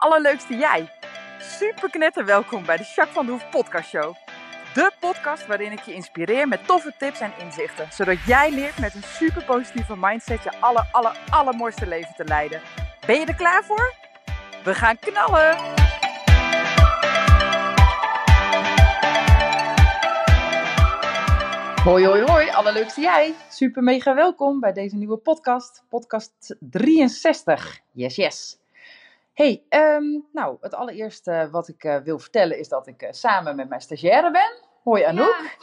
allerleukste jij. Super knetter welkom bij de Jacques van de Hoef podcast show. De podcast waarin ik je inspireer met toffe tips en inzichten. Zodat jij leert met een super positieve mindset je aller, aller, allermooiste leven te leiden. Ben je er klaar voor? We gaan knallen! Hoi, hoi, hoi, allerleukste jij. Super mega welkom bij deze nieuwe podcast, podcast 63. Yes, yes. Hey, ehm, nou, het allereerste wat ik eh, wil vertellen is dat ik eh, samen met mijn stagiaire ben. Hoi Anouk.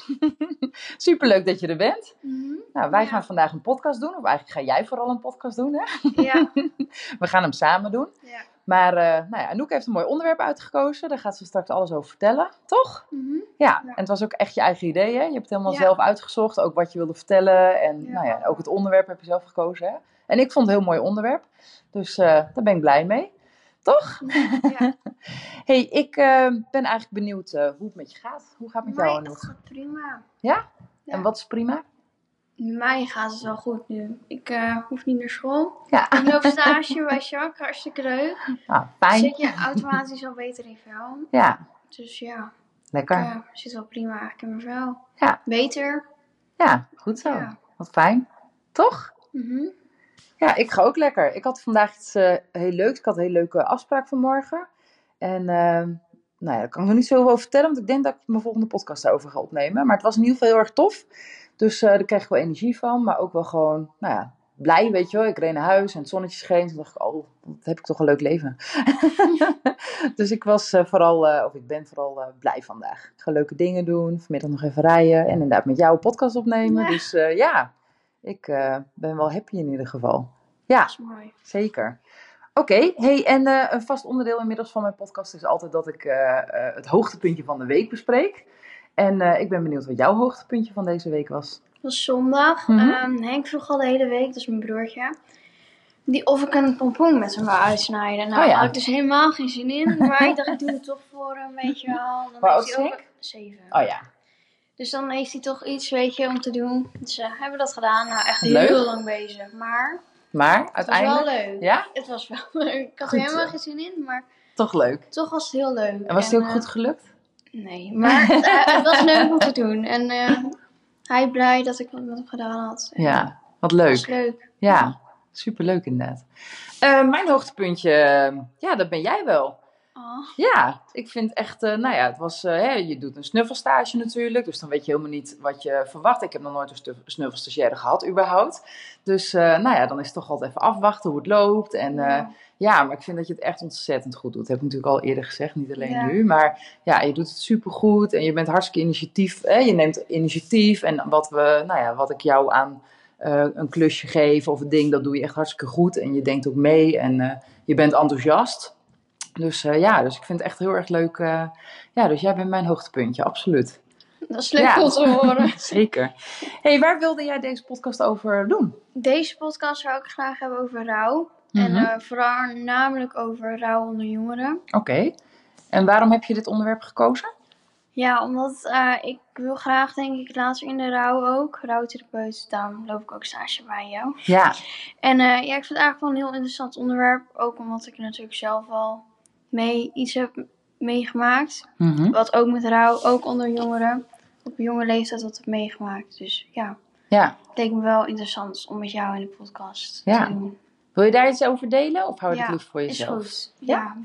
Super leuk dat je er bent. Mhm. Nou, wij Ja. gaan vandaag een podcast doen, of eigenlijk ga jij vooral een podcast doen, hè? Ja. We gaan hem samen doen. ja. Maar eh, nou ja, Anouk heeft een mooi onderwerp uitgekozen, daar gaat ze straks alles over vertellen, toch? Mhm. Ja, Ja. en het was ook echt je eigen idee, hè? Je hebt het helemaal zelf uitgezocht, ook wat je wilde vertellen. En nou ja, ook het onderwerp heb je zelf gekozen, hè? En ik vond het een heel mooi onderwerp, dus daar ben ik blij mee. Toch? ja. hey, ik eh, ben eigenlijk benieuwd eh, hoe het met je gaat. Hoe gaat het met jou, Mij Anouk? gaat prima. Ja? Ja. En wat is prima? Mij gaat het wel goed nu. Ik eh, hoef niet naar school. Ja, Ik loop stage bij Jacques, hartstikke leuk. ah, fijn. Zit je automatisch al beter in vel. Ja, Dus ja, ik lekker. eh, zit wel prima eigenlijk in mijn vel. Ja. Beter. Ja, goed zo. Ja. Wat fijn. Toch? Mhm. Ja, ik ga ook lekker. Ik had vandaag iets eh, heel leuks. Ik had een hele leuke afspraak vanmorgen. En ehm, nou ja, daar kan ik nog niet zo over vertellen, want ik denk dat ik mijn volgende podcast daarover ga opnemen. Maar het was in ieder geval heel erg tof. Dus eh daar kreeg ik wel energie van, maar ook wel gewoon, nou ja, blij, weet je wel. Ik reed naar huis en het zonnetje scheen. Toen dacht ik, oh, wat heb ik toch een leuk leven. dus ik was eh, vooral, of ik ben vooral blij vandaag. Ik ga leuke dingen doen, vanmiddag nog even rijden en inderdaad met jou een podcast opnemen. Ja. Dus ja, ik eh, ben wel happy in ieder geval. Ja, Dat is mooi. zeker. Oké, hey, en eh, een vast onderdeel inmiddels van mijn podcast is altijd dat ik eh, het hoogtepuntje van de week bespreek. En ik ben benieuwd wat jouw hoogtepuntje van deze week was. Het was zondag. Mhm. Ehm, Henk vroeg al de hele week, dat is mijn broertje. Die of ik een pompoen met hem wou uitsnijden. Nou, Oh ja. had ik dus helemaal geen zin in. Maar ik dacht, ik doe het toch voor hem, weet je wel. Dan Hoe oud heeft is hij Henk? ook zeven. Oh ja, Dus dan heeft hij toch iets, weet je, om te doen. Dus eh, hebben we dat gedaan. Nou, echt Leuk. heel lang bezig. Maar maar het was wel uiteindelijk leuk. ja, Het was wel leuk. Ik had er helemaal geen zin in, maar toch leuk. toch was het heel leuk. En was het ook eh, goed gelukt? Nee, maar het, eh, het was leuk om te doen. En hij blij dat ik wat met hem gedaan had. En Ja, wat was leuk. leuk. Ja, superleuk inderdaad. Mijn hoogtepuntje, ja, dat ben jij wel. Oh, Ja, ik vind echt, eh, nou ja, het was, eh, hè, je doet een snuffelstage natuurlijk, dus dan weet je helemaal niet wat je verwacht. Ik heb nog nooit een snuffelsstagiaire gehad, überhaupt. Dus, eh, nou ja, dan is het toch altijd even afwachten hoe het loopt. En ja. ja, maar ik vind dat je het echt ontzettend goed doet. Dat heb ik natuurlijk al eerder gezegd, niet alleen Ja. nu. Maar ja, je doet het supergoed en je bent hartstikke initiatief. Hè? Je neemt initiatief en wat, we, nou ja, wat ik jou aan een klusje geef of een ding, dat doe je echt hartstikke goed. En je denkt ook mee en je bent enthousiast. Dus eh, ja, dus ik vind het echt heel erg leuk. eh, ja, dus jij bent mijn hoogtepuntje, absoluut. Dat is leuk Ja. om te horen. Zeker. hey, waar wilde jij deze podcast over doen? Deze podcast zou ik graag hebben over rouw. En Mhm. eh, vooral namelijk over rouw onder jongeren. Oké. En waarom heb je dit onderwerp gekozen? Ja, omdat ik wil graag, denk ik, later in de rouw ook. Rouwtherapeut, daarom loop ik ook stage bij jou. Ja, En ja, ik vind het eigenlijk wel een heel interessant onderwerp. Ook omdat ik natuurlijk zelf al mee iets heb meegemaakt. Mhm. Wat ook met rouw, ook onder jongeren. Op jonge leeftijd wat heb meegemaakt. Dus ja, ja. het leek me wel interessant om met jou in de podcast Ja. te doen. Wil je daar iets over delen of hou je Ja, het liever voor Is jezelf? goed. Ja?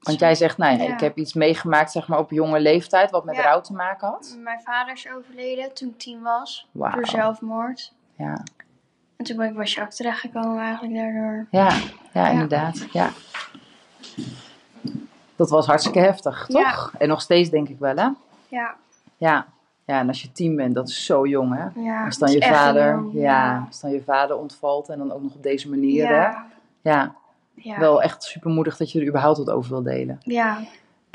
Want jij zegt, nou ja, Ja. ik heb iets meegemaakt zeg maar, op jonge leeftijd wat met rouw te maken had. Mijn vader is overleden toen ik tien was. Door zelfmoord. Ja. En toen ben ik bij Jacques terechtgekomen eigenlijk daardoor. Ja, ja, inderdaad. Ja. Dat was hartstikke heftig, toch? En nog steeds denk ik wel, hè? Ja, Ja. Ja, en als je tien bent, dat is zo jong, hè? ja. Als dan je vader, jong, ja, als dan je vader ontvalt en dan ook nog op deze manier, hè? Ja, Ja, ja. wel echt supermoedig dat je er überhaupt wat over wil delen. Ja,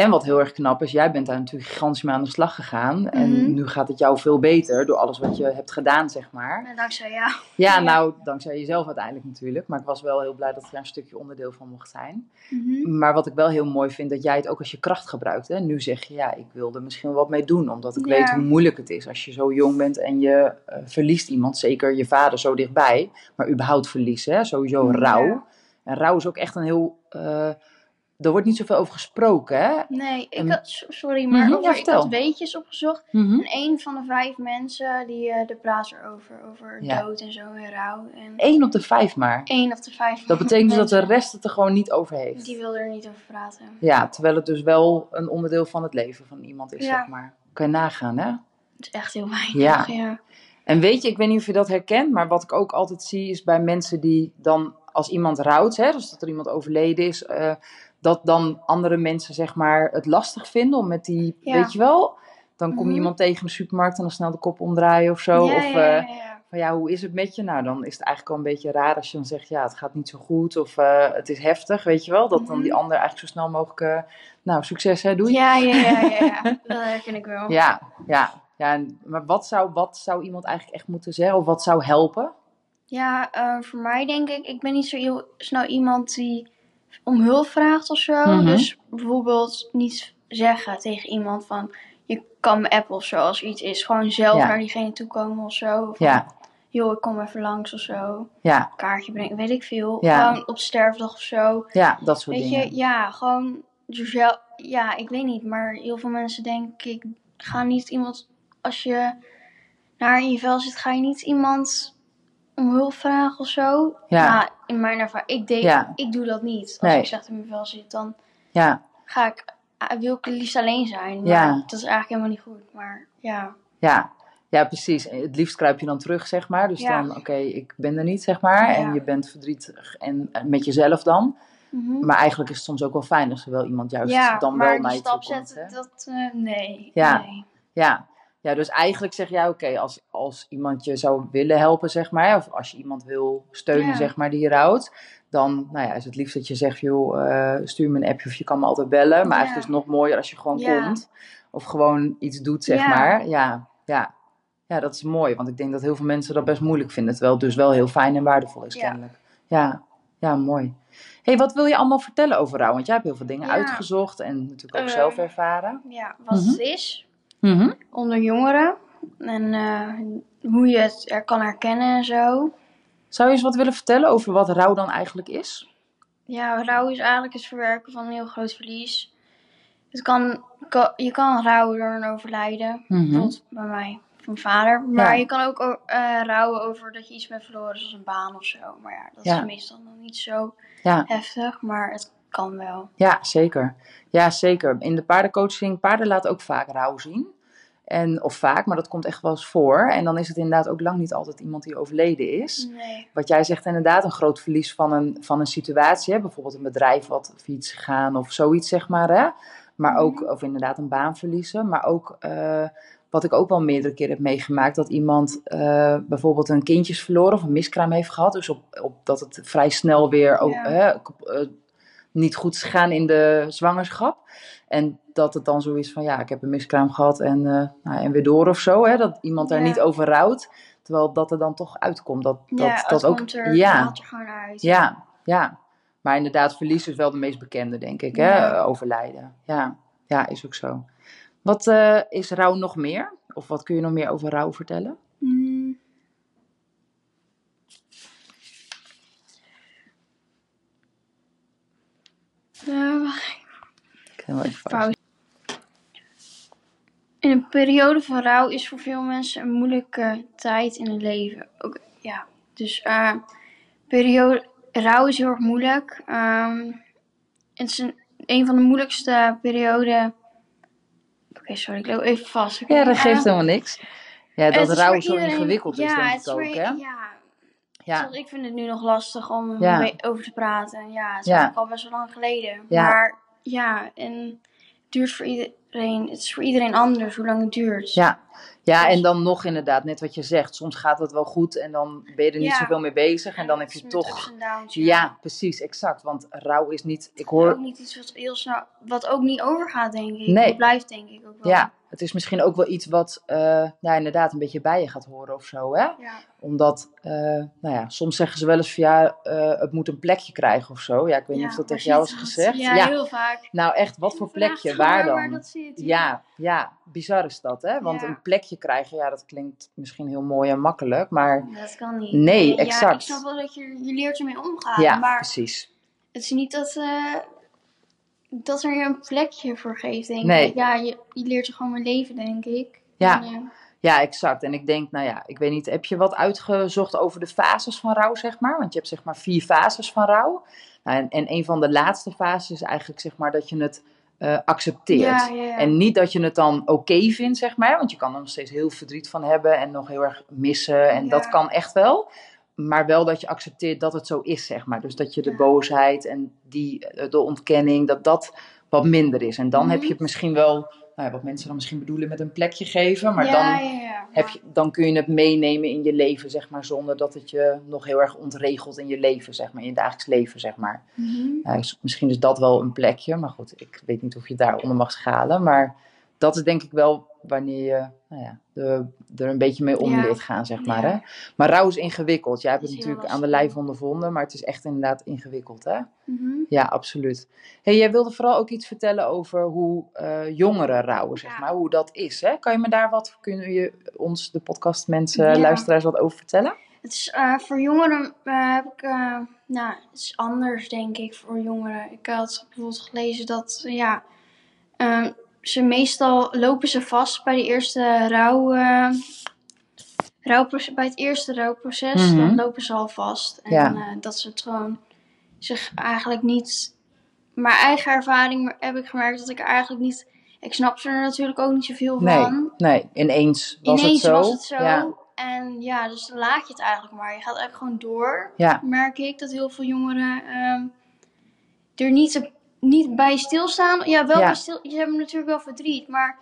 En wat heel erg knap is, jij bent daar natuurlijk gigantisch mee aan de slag gegaan. En Mhm. nu gaat het jou veel beter door alles wat je hebt gedaan, zeg maar. en dankzij jou. Ja, nou, dankzij jezelf uiteindelijk natuurlijk. Maar ik was wel heel blij dat ik daar een stukje onderdeel van mocht zijn. Mhm. Maar wat ik wel heel mooi vind, dat jij het ook als je kracht gebruikt. Hè? Nu zeg je, ja, ik wil er misschien wat mee doen. Omdat ik Ja. weet hoe moeilijk het is als je zo jong bent en je eh, verliest iemand. Zeker je vader zo dichtbij. Maar überhaupt verliezen, hè? sowieso Ja. rouw. En rouw is ook echt een heel... eh er wordt niet zoveel over gesproken, hè? Nee, ik had, sorry, maar Mhm, ja, ik had weetjes opgezocht. Mhm. En één van de vijf mensen die eh de praat erover, over Ja. dood en zo en rouw. En Eén op de vijf maar. één of de vijf Dat betekent dus dat de rest het er gewoon niet over heeft. Die wil er niet over praten. Ja, terwijl het dus wel een onderdeel van het leven van iemand is, Ja. zeg maar. Kan je nagaan, hè? Het is echt heel weinig. Ja. ja. En weet je, ik weet niet of je dat herkent, maar wat ik ook altijd zie is bij mensen die dan, als iemand rouwt, hè, dus dat er iemand overleden is, eh, dat dan andere mensen zeg maar het lastig vinden om met die, Ja. weet je wel, dan kom je Mhm. iemand tegen in de supermarkt en dan snel de kop omdraaien of zo. Ja, of ja, eh, van ja, hoe is het met je? Nou, dan is het eigenlijk al een beetje raar als je dan zegt, ja, het gaat niet zo goed of eh, het is heftig, weet je wel. Dat dan Mhm. die ander eigenlijk zo snel mogelijk, eh, nou, succes hè, doei. Ja, ja, ja, ja, ja. Dat herken ik wel. Ja, ja, ja. Maar wat zou, wat zou iemand eigenlijk echt moeten zeggen? Of wat zou helpen? Ja, voor mij denk ik, ik ben niet zo heel snel iemand die om hulp vraagt of zo. Mhm. Dus bijvoorbeeld niet zeggen tegen iemand van, je kan me appen of zo als iets is. Gewoon zelf Ja. naar diegene toe komen of zo. Van, Ja, joh, ik kom even langs of zo. ja, Kaartje brengen, weet ik veel. Ja. Gewoon op sterfdag of zo. ja, dat soort Weet dingen. je, ja, gewoon jezelf. Ja, ik weet niet, maar heel veel mensen denk ik, ga niet iemand, als je naar in je vel zit, ga je niet iemand om hulp vragen of zo. Ja. Nou, in mijn ervaring, ik, deed, Ja. ik doe dat niet. Als Nee. ik slecht in mijn vel zit, dan Ja, ga ik, ah, wil ik het liefst alleen zijn. Maar Ja. dat is eigenlijk helemaal niet goed. Maar ja, ja, ja, precies. Het liefst kruip je dan terug, zeg maar. Dus Ja. dan, oké, ik ben er niet, zeg maar. En Ja. je bent verdrietig en en met jezelf dan. Mhm. Maar eigenlijk is het soms ook wel fijn als er wel iemand juist ja dan maar wel naar je stap toe komt. zetten, hè? dat, eh, nee. Ja. nee. Ja. Ja, dus eigenlijk zeg jij, oké, als, als iemand je zou willen helpen, zeg maar, of als je iemand wil steunen, Ja. zeg maar, die je rouwt, dan nou ja, is het liefst dat je zegt, joh, eh, stuur me een appje of je kan me altijd bellen. Maar Ja. eigenlijk is het nog mooier als je gewoon Ja. komt of gewoon iets doet, zeg maar. Ja, ja. ja, dat is mooi, want ik denk dat heel veel mensen dat best moeilijk vinden, terwijl het dus wel heel fijn en waardevol is, kennelijk. Ja, ja, mooi. hey, wat wil je allemaal vertellen over rouw? Want jij hebt heel veel dingen uitgezocht en natuurlijk ook Eh, zelf ervaren. Ja, wat Mhm. het is. Mhm. onder jongeren. En eh, hoe je het er kan herkennen en zo. Zou je eens wat willen vertellen over wat rouw dan eigenlijk is? Ja, rouw is eigenlijk het verwerken van een heel groot verlies. Het kan, ka- je kan rouwen door een overlijden. Mhm. Bij mij, van vader. Maar Ja. je kan ook eh, rouwen over dat je iets bent verloren, zoals een baan of zo. Maar ja, dat Ja. is meestal nog niet zo Ja. heftig. Maar het kan wel. Ja, zeker. Ja, zeker. In de paardencoaching, paarden laten ook vaak rouw zien. En, of vaak, maar dat komt echt wel eens voor. En dan is het inderdaad ook lang niet altijd iemand die overleden is. Nee. Wat jij zegt, inderdaad, een groot verlies van een, van een situatie. Hè? Bijvoorbeeld een bedrijf wat failliet is gegaan of zoiets, zeg maar. Hè? Maar ook, of inderdaad een baan verliezen. Maar ook, eh, wat ik ook wel meerdere keren heb meegemaakt, dat iemand eh, bijvoorbeeld een kindje is verloren of een miskraam heeft gehad. Dus op, op dat het vrij snel weer ook, Ja. hè, kap- eh, niet goed is gegaan in de zwangerschap. En dat het dan zo is van, ja, ik heb een miskraam gehad en, eh, nou, en weer door of zo. Hè? Dat iemand daar Ja. niet over rouwt. Terwijl dat er dan toch uitkomt. Dat, dat, ja, dat ook, komt er ja, later gewoon uit. ja, ja. Maar inderdaad, verlies is wel de meest bekende, denk ik. Hè? Ja. Eh, Overlijden. Ja. ja, is ook zo. Wat eh, is rouw nog meer? Of wat kun je nog meer over rouw vertellen? Eh, wacht Ik ga wel even Pauze. pauze. In een periode van rouw is voor veel mensen een moeilijke tijd in het leven. Ook, ja, dus eh periode, rouw is heel erg moeilijk. Ehm, het is een, een van de moeilijkste perioden. Oké, sorry, ik loop even vast. Ja, dat geeft Eh, helemaal niks. Ja, dat rouw zo iedereen- ingewikkeld is, ja, denk het ik ook, hè? Ja, Ja, Zoals ik vind het nu nog lastig om Ja. er over te praten. Ja, het is Ja. eigenlijk al best wel lang geleden. Maar ja, en het duurt voor iedereen. Het is voor iedereen anders hoe lang het duurt. ja. ja, Dus- en dan nog inderdaad, net wat je zegt. Soms gaat het wel goed en dan ben je er niet Ja. zoveel mee bezig. En dan heb je toch... downs, Ja, precies, exact. Want rouw is niet... Ik Ook hoor... niet iets wat heel snel, wat ook niet overgaat, denk ik. Nee. Het blijft, denk ik ook wel. Ja, het is misschien ook wel iets wat ja, inderdaad een beetje bij je gaat horen of zo, hè? Ja. Omdat, eh, nou ja, soms zeggen ze wel eens van ja, eh, het moet een plekje krijgen of zo. Ja, ik weet niet of dat tegen jou is gezegd. Ja, heel vaak. Nou, echt, wat voor plekje? Waar dan? dat zit. Ja, ja, bizar is dat, hè? Want Ja. een plekje krijgen, ja, dat klinkt misschien heel mooi en makkelijk, maar Dat kan niet. Nee, Ja, exact. ik snap wel dat je, je leert ermee omgaan. ja, maar precies. het is niet dat, eh, dat er je een plekje voor geeft, denk Nee. ik. Ja, je, je leert er gewoon mee leven, denk ik. Ja. En, Ja, exact. En ik denk, nou ja, ik weet niet, heb je wat uitgezocht over de fases van rouw, zeg maar? Want je hebt zeg maar vier fases van rouw. Nou, en, en een van de laatste fases is eigenlijk zeg maar dat je het eh, accepteert. Ja, ja, ja. En niet dat je het dan oké vindt, zeg maar. Want je kan er nog steeds heel verdriet van hebben en nog heel erg missen. En dat kan echt wel. Maar wel dat je accepteert dat het zo is, zeg maar. Dus dat je de boosheid en die, eh, de ontkenning, dat dat wat minder is. En dan heb Mhm. je het misschien wel, nou wat mensen dan misschien bedoelen met een plekje geven. Maar ja, dan ja, ja. heb je, dan kun je het meenemen in je leven, zeg maar, zonder dat het je nog heel erg ontregelt in je leven, zeg maar, in je dagelijks leven, zeg maar. Mhm. Is- misschien is dat wel een plekje, maar goed, ik weet niet of je daaronder mag schalen. Maar dat is denk ik wel wanneer je nou ja, de, er een beetje mee om Ja. leert gaan, zeg maar. Ja. Hè? Maar rouw is ingewikkeld. Jij hebt het natuurlijk aan de lijf ondervonden, maar het is echt inderdaad ingewikkeld, hè? Mhm. Ja, absoluut. Hey, jij wilde vooral ook iets vertellen over hoe eh, jongeren rouwen, zeg maar. Hoe dat is, hè? Kan je me daar wat, kun je ons, de podcastmensen, Ja. luisteraars, wat over vertellen? Het is, eh, voor jongeren eh, heb ik, nou, het is anders denk ik voor jongeren. Ik had bijvoorbeeld gelezen dat, ja, eh, ze meestal lopen ze vast bij de eerste rouw, rouwproces, bij het eerste rouwproces, Mhm. dan lopen ze al vast. En Ja. eh, dat ze het gewoon zich eigenlijk niet, mijn eigen ervaring heb ik gemerkt dat ik eigenlijk niet, ik snapte er natuurlijk ook niet zoveel Nee, van. nee, ineens was Ineens het zo. was het zo. Ja, En ja, dus dan laat je het eigenlijk maar. Je gaat eigenlijk gewoon door. ja, Merk ik dat heel veel jongeren ehm, er niet, te- niet bij stilstaan. Ja, wel Ja. bij stil. Ze hebben natuurlijk wel verdriet, maar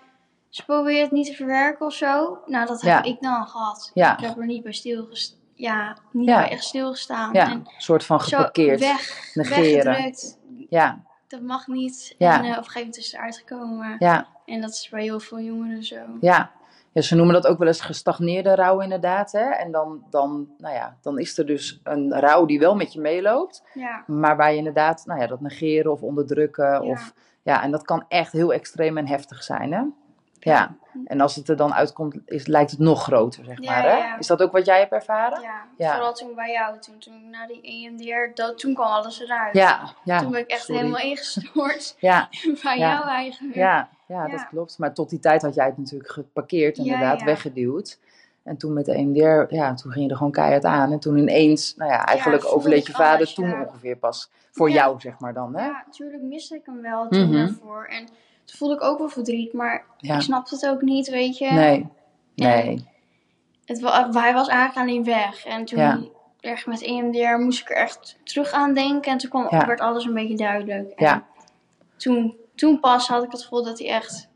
ze proberen het niet te verwerken of zo. Nou, dat Ja. heb ik dan gehad. Ja. Ik heb er niet bij stilgestaan. Ja, niet bij echt stilgestaan. ja. En een soort van geparkeerd. weg, negeren. weggedrukt. Ja, Dat mag niet. Ja. En eh, op een gegeven moment is het eruit gekomen. ja, En dat is bij heel veel jongeren zo. ja. Ja, ze noemen dat ook wel eens gestagneerde rouw inderdaad. Hè? En dan, dan, nou ja, dan is er dus een rouw die wel met je meeloopt. Ja. Maar waar je inderdaad nou ja, dat negeren of onderdrukken. Of, ja, en dat kan echt heel extreem en heftig zijn. Hè? Ja. En als het er dan uitkomt, is, lijkt het nog groter, zeg Ja, maar. Hè? ja. Is dat ook wat jij hebt ervaren? Ja, Ja. vooral toen bij jou, toen, toen na die EMDR, dat, toen kwam alles eruit. Ja, toen ben ik echt sorry. helemaal ingestort Ja, bij jou eigenlijk. ja, ja, Ja. dat klopt. Maar tot die tijd had jij het natuurlijk geparkeerd, inderdaad, weggeduwd. En toen met de EMDR, ja, toen ging je er gewoon keihard aan. En toen ineens, nou ja, eigenlijk overleed je vader alles, toen ja. ongeveer pas. Voor Ja. jou, zeg maar dan, hè? Ja, natuurlijk miste ik hem wel toen Mhm. daarvoor. En toen voelde ik ook wel verdriet, maar Ja. ik snapte het ook niet, weet je. Nee, nee. Het, hij was eigenlijk alleen weg. En toen, Ja. echt met EMDR, moest ik er echt terug aan denken. En toen kwam, Ja. werd alles een beetje duidelijk. En Ja. Toen, toen pas had ik het gevoel dat hij echt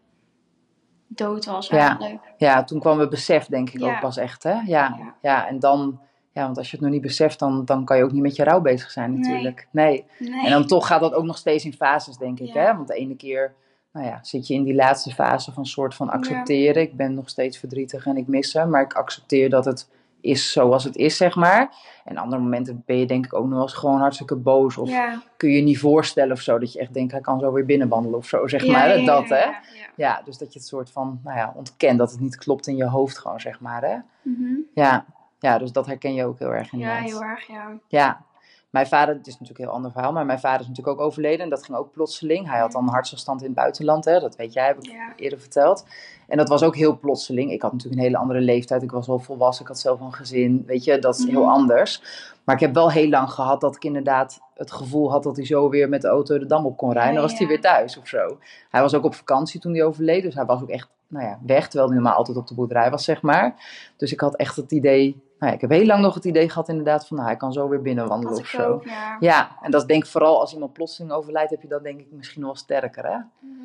dood was Ja. eigenlijk. Ja, toen kwam het besef, denk ik, Ja. ook pas echt, hè? Ja, ja. Ja. en dan, ja, want als je het nog niet beseft, dan, dan kan je ook niet met je rouw bezig zijn, Nee. natuurlijk. Nee. Nee. En dan toch gaat dat ook nog steeds in fases, denk ik, Ja. hè? Want de ene keer, nou ja, zit je in die laatste fase van soort van accepteren. Ik ben nog steeds verdrietig en ik mis hem, maar ik accepteer dat het is zoals het is, zeg maar. En andere momenten ben je denk ik ook nog wel eens gewoon hartstikke boos. Of ja. kun je je niet voorstellen of zo, dat je echt denkt, hij kan zo weer binnenwandelen of zo, zeg Ja, maar. ja, ja, dat, ja, hè? ja, ja. Ja, dus dat je het soort van, nou ja, ontkent dat het niet klopt in je hoofd gewoon, zeg maar, hè? Mhm. Ja, ja dus dat herken je ook heel erg Ja, inderdaad. heel erg, ja. Ja, mijn vader, het is natuurlijk een heel ander verhaal, maar mijn vader is natuurlijk ook overleden en dat ging ook plotseling. Hij had dan een hartstilstand in het buitenland, hè? dat weet jij, heb ik Ja. eerder verteld. En dat was ook heel plotseling. Ik had natuurlijk een hele andere leeftijd, ik was al volwassen, ik had zelf een gezin, weet je, dat is heel Mhm. anders. Maar ik heb wel heel lang gehad dat ik inderdaad het gevoel had dat hij zo weer met de auto de dam op kon rijden. Ja, dan was hij weer thuis of zo. Hij was ook op vakantie toen hij overleed, dus hij was ook echt nou ja, weg, terwijl hij normaal altijd op de boerderij was, zeg maar. Dus ik had echt het idee, nou ja, ik heb heel lang nog het idee gehad inderdaad van, nou, hij kan zo weer binnenwandelen of zo. ook, ja. Ja, en dat is denk ik vooral als iemand plotseling overlijdt, heb je dat denk ik misschien wel sterker, hè? Mhm.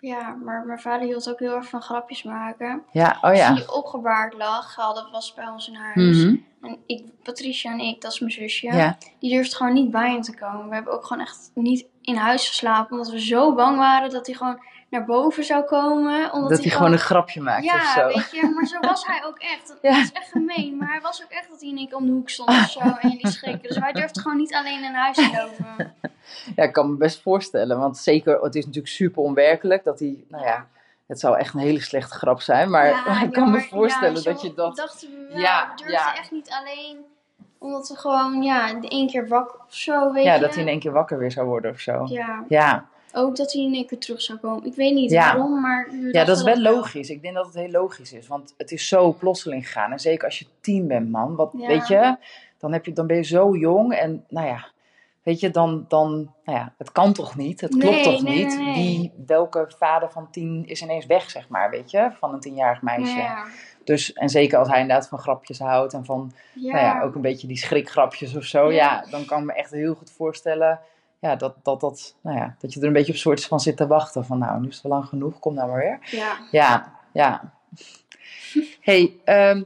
Ja, maar mijn vader hield ook heel erg van grapjes maken. Ja, oh Als ja. hij opgebaard lag, dat was bij ons in huis. Mhm. En ik, Patricia en ik, dat is mijn zusje, Ja, die durfde gewoon niet bij hem te komen. We hebben ook gewoon echt niet in huis geslapen, omdat we zo bang waren dat hij gewoon naar boven zou komen. Omdat dat hij gewoon een grapje maakt Ja, of zo. weet je, maar zo was hij ook echt. Dat Ja. is echt gemeen, maar hij was ook echt dat hij in één keer om de hoek stond of zo en liet schrikken. Dus wij durfden gewoon niet alleen in huis te lopen. Ja, ik kan me best voorstellen, want zeker, het is natuurlijk super onwerkelijk dat hij, nou ja, het zou echt een hele slechte grap zijn, maar Ja, ik kan me voorstellen dat je dat... dachten we wel. Ja, we durfden ja. echt niet alleen Omdat we gewoon, ja, de één keer wakker of zo, weet Ja, je. dat hij in één keer wakker weer zou worden of zo. Ja, Ja, ook dat hij in één keer terug zou komen. Ik weet niet Ja. waarom, maar... ja dat is wel logisch. Ik denk dat het heel logisch is. Want het is zo plotseling gegaan. En zeker als je tien bent, man. Wat, Ja. Weet je, dan, heb je, dan ben je zo jong. En nou ja, weet je, dan, dan nou ja, het kan toch niet? Het klopt toch nee, niet? nee. Wie, welke vader van tien is ineens weg, zeg maar, weet je? Van een tienjarig meisje. Ja, Dus, en zeker als hij inderdaad van grapjes houdt en van ja. nou ja, ook een beetje die schrikgrapjes of zo. Ja. Ja. dan kan ik me echt heel goed voorstellen ja, dat, dat, dat, nou ja, dat je er een beetje op soort van zit te wachten. Van nou, nu is het wel lang genoeg, kom nou maar weer. ja. Ja, ja. hey, ehm,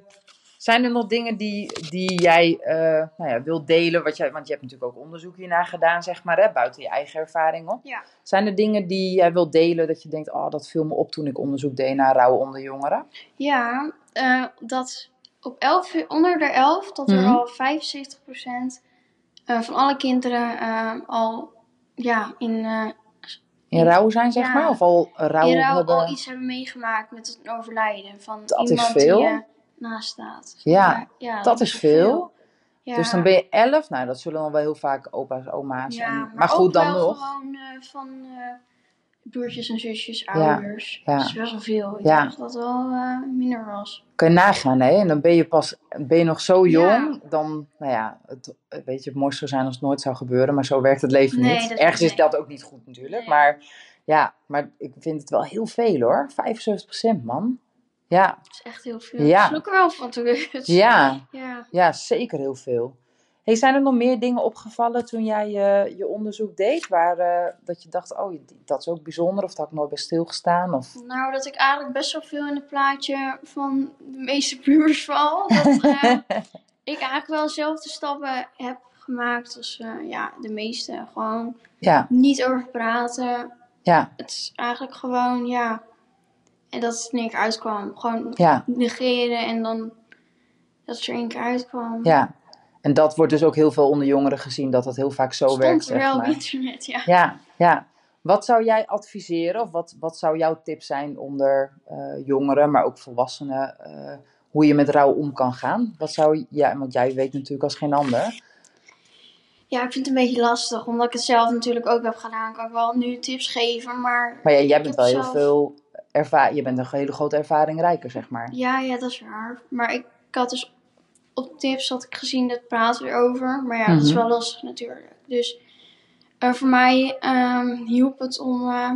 zijn er nog dingen die, die jij eh, nou ja, wilt delen? Wat jij, want je hebt natuurlijk ook onderzoek hiernaar gedaan, zeg maar, hè, buiten je eigen ervaring op. Ja. Zijn er dingen die jij wilt delen dat je denkt, oh, dat viel me op toen ik onderzoek deed naar rouw onder jongeren? Ja, eh, dat op 11, onder de 11 dat er Mhm. al 75% eh, van alle kinderen eh, al ja, in, eh In rouw zijn, zeg Ja. maar? Of al rouw in rouw hebben? al iets hebben meegemaakt met het overlijden van Dat is iemand veel. die naast staat. Ja, Maar ja, dat is veel. Ja. Dus dan ben je elf. Nou, dat zullen dan wel heel vaak opa's, oma's. ja, en, maar, maar, goed, dan nog. gewoon van broertjes en zusjes, ouders. ja. Dat is best wel veel. Ik Ja. dacht dat het wel eh, minder was. Kun je nagaan, hè? En dan ben je pas ben je nog zo Ja. jong. Dan, nou ja, het, weet je, het mooiste zou zijn als het nooit zou gebeuren. Maar zo werkt het leven Nee, niet. Ergens is dat ook niet goed natuurlijk. Nee. Maar ja, maar ik vind het wel heel veel hoor. 75% man. Ja, Dat is echt heel veel. Ja. Ik er wel van het ja, Ja. ja, zeker heel veel. Hey, zijn er nog meer dingen opgevallen toen jij eh, je onderzoek deed? Waar eh, dat je dacht, oh, dat is ook bijzonder. Of dat had ik nooit bij stilgestaan. Of... Nou, dat ik eigenlijk best wel veel in het plaatje van de meeste pubers val. Dat eh, ik eigenlijk wel dezelfde stappen heb gemaakt als ja, de meeste. Gewoon Ja, niet over praten. ja, Het is eigenlijk gewoon, ja. En dat het keer uitkwam. Gewoon ja, negeren en dan dat het er één keer uitkwam. ja. En dat wordt dus ook heel veel onder jongeren gezien, dat dat heel vaak zo Stond werkt, er zeg wel op maar. internet, ja. Ja, ja. Wat zou jij adviseren, of wat, wat zou jouw tip zijn onder eh, jongeren, maar ook volwassenen, eh, hoe je met rouw om kan gaan? Wat zou, ja, want jij weet natuurlijk als geen ander. Ja, ik vind het een beetje lastig. Omdat ik het zelf natuurlijk ook heb gedaan. Kan ik wel nu tips geven. Maar Maar ja, jij bent wel heel zelf- veel ervaring, je bent een hele grote ervaring rijker, zeg maar. Ja, ja, dat is waar. Maar ik, ik had dus op tips had ik gezien dat praten erover. Maar ja, dat is Mhm. wel lastig natuurlijk. Dus eh, voor mij ehm, hielp het om, eh,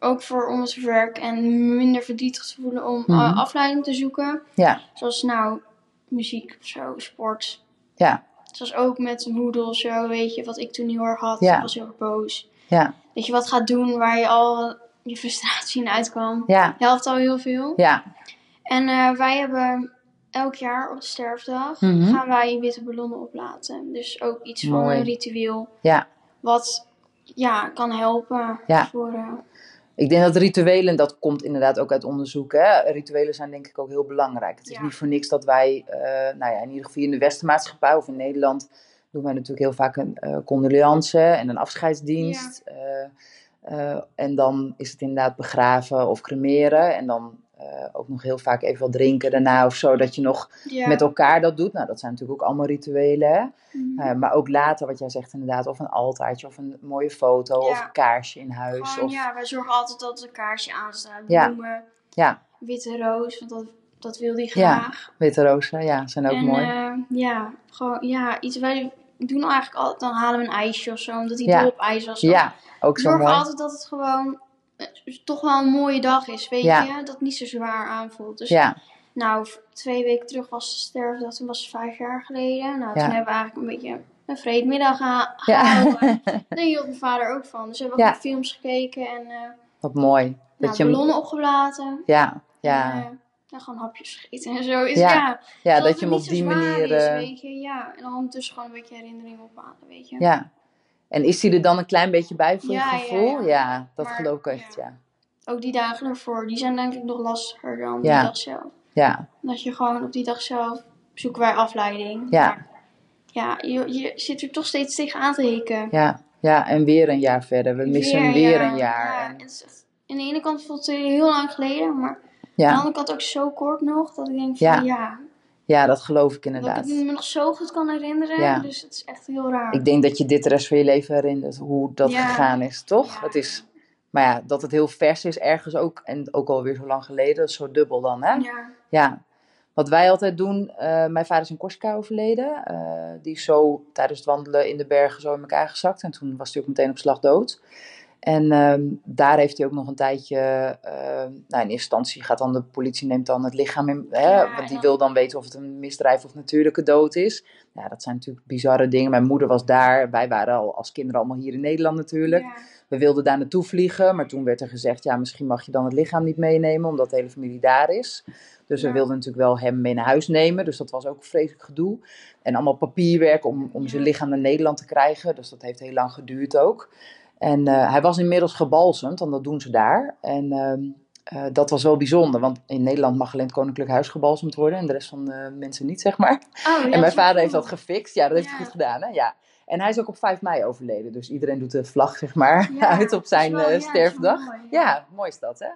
ook voor om het werk en minder verdrietig te voelen, om eh, Mhm. afleiding te zoeken. Ja, Zoals nou muziek of zo, sport. ja, Zoals ook met of zo, weet je, wat ik toen heel erg had. Ja. Ik was heel erg boos. ja, Dat je wat gaat doen waar je al je frustratie in uitkwam. ja, Helpt al heel veel. ja, En wij hebben elk jaar op de sterfdag Mhm. gaan wij witte ballonnen oplaten. Dus ook iets van een ritueel. ja. Wat ja, kan helpen Ja. voor eh, Ik denk dat rituelen, dat komt inderdaad ook uit onderzoek. Hè? Rituelen zijn denk ik ook heel belangrijk. Het is Ja. niet voor niks dat wij, eh, nou ja, in ieder geval in de Westenmaatschappij of in Nederland, doen wij natuurlijk heel vaak een eh condolence en een afscheidsdienst. En dan is het inderdaad begraven of cremeren. En dan eh, ook nog heel vaak even wat drinken daarna of zo, dat je nog ja. met elkaar dat doet. Nou, dat zijn natuurlijk ook allemaal rituelen. Mhm. Eh, maar ook later, wat jij zegt inderdaad, of een altaartje of een mooie foto of Ja. een kaarsje in huis. Gewoon, of, ja, wij zorgen altijd dat er een kaarsje aanstaat. Ja. Bloemen, ja, witte roos, want dat, dat wil hij Ja. graag. witte rozen, ja, zijn ook en, mooi. eh, ja, gewoon, ja, iets, wij doen eigenlijk altijd, dan halen we een ijsje of zo, omdat hij Ja. dol op ijs was. ja, ook zo mooi. altijd dat het gewoon toch wel een mooie dag is, weet Ja. je? Dat het niet zo zwaar aanvoelt. Dus Ja, nou, twee weken terug was de sterfdag, toen was het vijf jaar geleden. Nou, toen hebben we eigenlijk een beetje een vreedmiddag geha- Ja. gehouden. Daar hield mijn vader ook van. Dus we hebben ook films gekeken en eh wat mooi. nou, Dat je, ballonnen opgelaten. ja, ja, En, eh, ja, gewoon hapjes gegeten en zo. Is, Ja. ja, dat je hem op die manier... Is, eh, weet je? Ja, en dan ondertussen gewoon een beetje herinneringen ophalen, weet je? ja. En is die er dan een klein beetje bij voor Ja, je gevoel? Ja, ja. dat Maar, geloof ik echt, ja. Ook die dagen ervoor, die zijn denk ik nog lastiger dan die dag zelf. Ja, Dat je gewoon op die dag zelf zoeken wij afleiding. Ja. Ja, je, je zit er toch steeds tegenaan te hikken. ja, ja. En weer een jaar verder. We missen weer een jaar. Ja, En- het aan de ene kant voelt het heel lang geleden, maar aan de andere kant ook zo kort nog dat ik denk van Ja. Ja, dat geloof ik Dat inderdaad. ik me nog zo goed kan herinneren. Ja. Dus het is echt heel raar. Ik denk dat je dit de rest van je leven herinnert, hoe dat Ja. gegaan is, toch? Ja. Het is, maar ja, dat het heel vers is ergens ook, en ook alweer zo lang geleden, dat is zo dubbel dan, hè? Ja. Ja. Wat wij altijd doen, eh, mijn vader is in Corsica overleden. eh, die is zo tijdens het wandelen in de bergen zo in elkaar gezakt. En toen was hij ook meteen op slag dood. En ehm, daar heeft hij ook nog een tijdje, eh, nou in eerste instantie gaat dan de politie neemt dan het lichaam in, hè, Ja, want die wil dan weten of het een misdrijf of natuurlijke dood is. Ja, dat zijn natuurlijk bizarre dingen. Mijn moeder was daar, wij waren al als kinderen allemaal hier in Nederland natuurlijk. Ja. We wilden daar naartoe vliegen, maar toen werd er gezegd, ja, misschien mag je dan het lichaam niet meenemen, omdat de hele familie daar is. Dus we wilden natuurlijk wel hem mee naar huis nemen, dus dat was ook een vreselijk gedoe. En allemaal papierwerk om, om zijn lichaam naar Nederland te krijgen, dus dat heeft heel lang geduurd ook. En eh, hij was inmiddels gebalsemd, want dat doen ze daar. En ehm, eh, dat was wel bijzonder, want in Nederland mag alleen het Koninklijk Huis gebalsemd worden en de rest van de mensen niet, zeg maar. Oh, ja, En mijn vader heeft dat gefixt. Ja, dat heeft hij goed gedaan, hè? Ja. En hij is ook op 5 mei overleden. Dus iedereen doet de vlag, zeg maar, Ja, uit op zijn wel- eh, sterfdag. mooi, ja. mooi is dat, hè?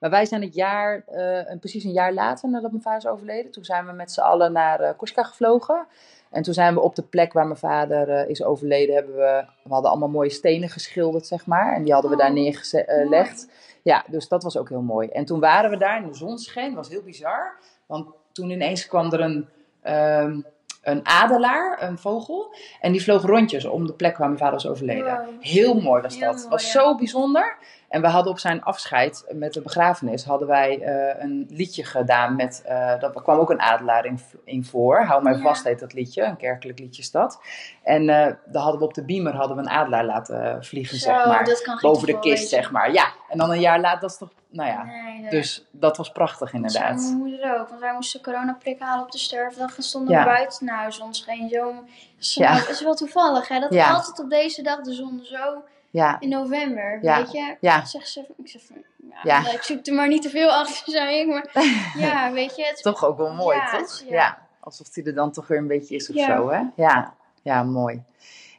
Maar wij zijn het jaar, een- precies een jaar later nadat mijn vader is overleden. Toen zijn we met z'n allen naar Corsica gevlogen. En toen zijn we op de plek waar mijn vader eh, is overleden, hebben we, we hadden allemaal mooie stenen geschilderd, zeg maar. En die hadden we daar Oh, neergelegd. Ja, dus dat was ook heel mooi. En toen waren we daar en de zon scheen, dat was heel bizar. Want toen ineens kwam er een, ehm, een adelaar, een vogel. En die vloog rondjes om de plek waar mijn vader was overleden. Wow. Heel mooi was Heel dat. mooi, was ja. zo bijzonder. En we hadden op zijn afscheid met de begrafenis hadden wij eh, een liedje gedaan met, eh dat kwam ook een adelaar in, in voor. Hou mij vast heet dat liedje, een kerkelijk liedje is dat. En eh daar hadden we op de beamer hadden we een adelaar laten vliegen, Zo, zeg maar. dat Boven de kist, zeg maar. Ja, en dan een jaar later, dat is toch, nou ja. Nee, nee. Dus dat was prachtig Dat inderdaad. Mijn moeder ook, want wij moesten coronaprik halen op de sterfdag en stonden Ja. we buiten. Nou, zon scheen zo. Ja. Het is wel toevallig, hè? Dat Ja. altijd op deze dag de zon zo Ja, in november, Ja. weet je? Ja. Zeg ze, ik zeg van, ja, ik zoek er maar niet te veel achter, zei ik. Maar ja, weet je, het toch ook wel mooi, Ja, toch? Ja. alsof die er dan toch weer een beetje is of zo, hè? Ja, ja, mooi.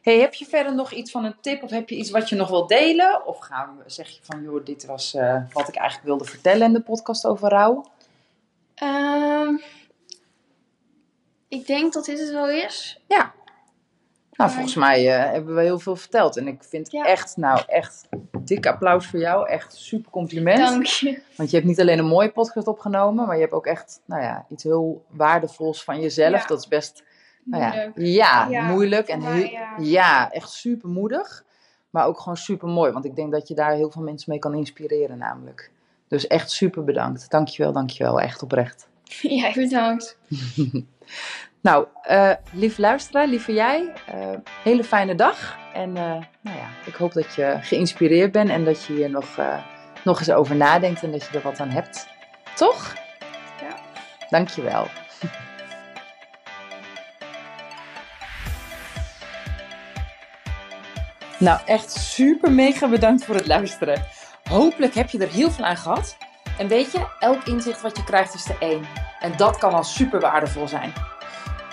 Hey, heb je verder nog iets van een tip of heb je iets wat je nog wil delen? Of gaan we, zeg je van, joh, dit was eh, wat ik eigenlijk wilde vertellen in de podcast over rouw? Ehm, ik denk dat dit het wel is. Ja. Nou, volgens mij eh, hebben we heel veel verteld. En ik vind Ja. echt, nou, echt dik applaus voor jou. Echt super compliment. Dank je. Want je hebt niet alleen een mooie podcast opgenomen, maar je hebt ook echt, nou ja, iets heel waardevols van jezelf. Ja. Dat is best, nou ja, Moeilijk. ja, Ja, moeilijk en heel, ja, echt super moedig. Maar ook gewoon super mooi, want ik denk dat je daar heel veel mensen mee kan inspireren namelijk. Dus echt super bedankt. Dankjewel, dankjewel. Echt oprecht. Jij bedankt. Nou, eh lieve luisteraar, lieve jij, eh, hele fijne dag. En eh, nou ja, ik hoop dat je geïnspireerd bent en dat je hier nog, nog eens over nadenkt en dat je er wat aan hebt. Toch? Ja. Dankjewel. Nou, echt super mega bedankt voor het luisteren. Hopelijk heb je er heel veel aan gehad. En weet je, elk inzicht wat je krijgt is de één. En dat kan al super waardevol zijn.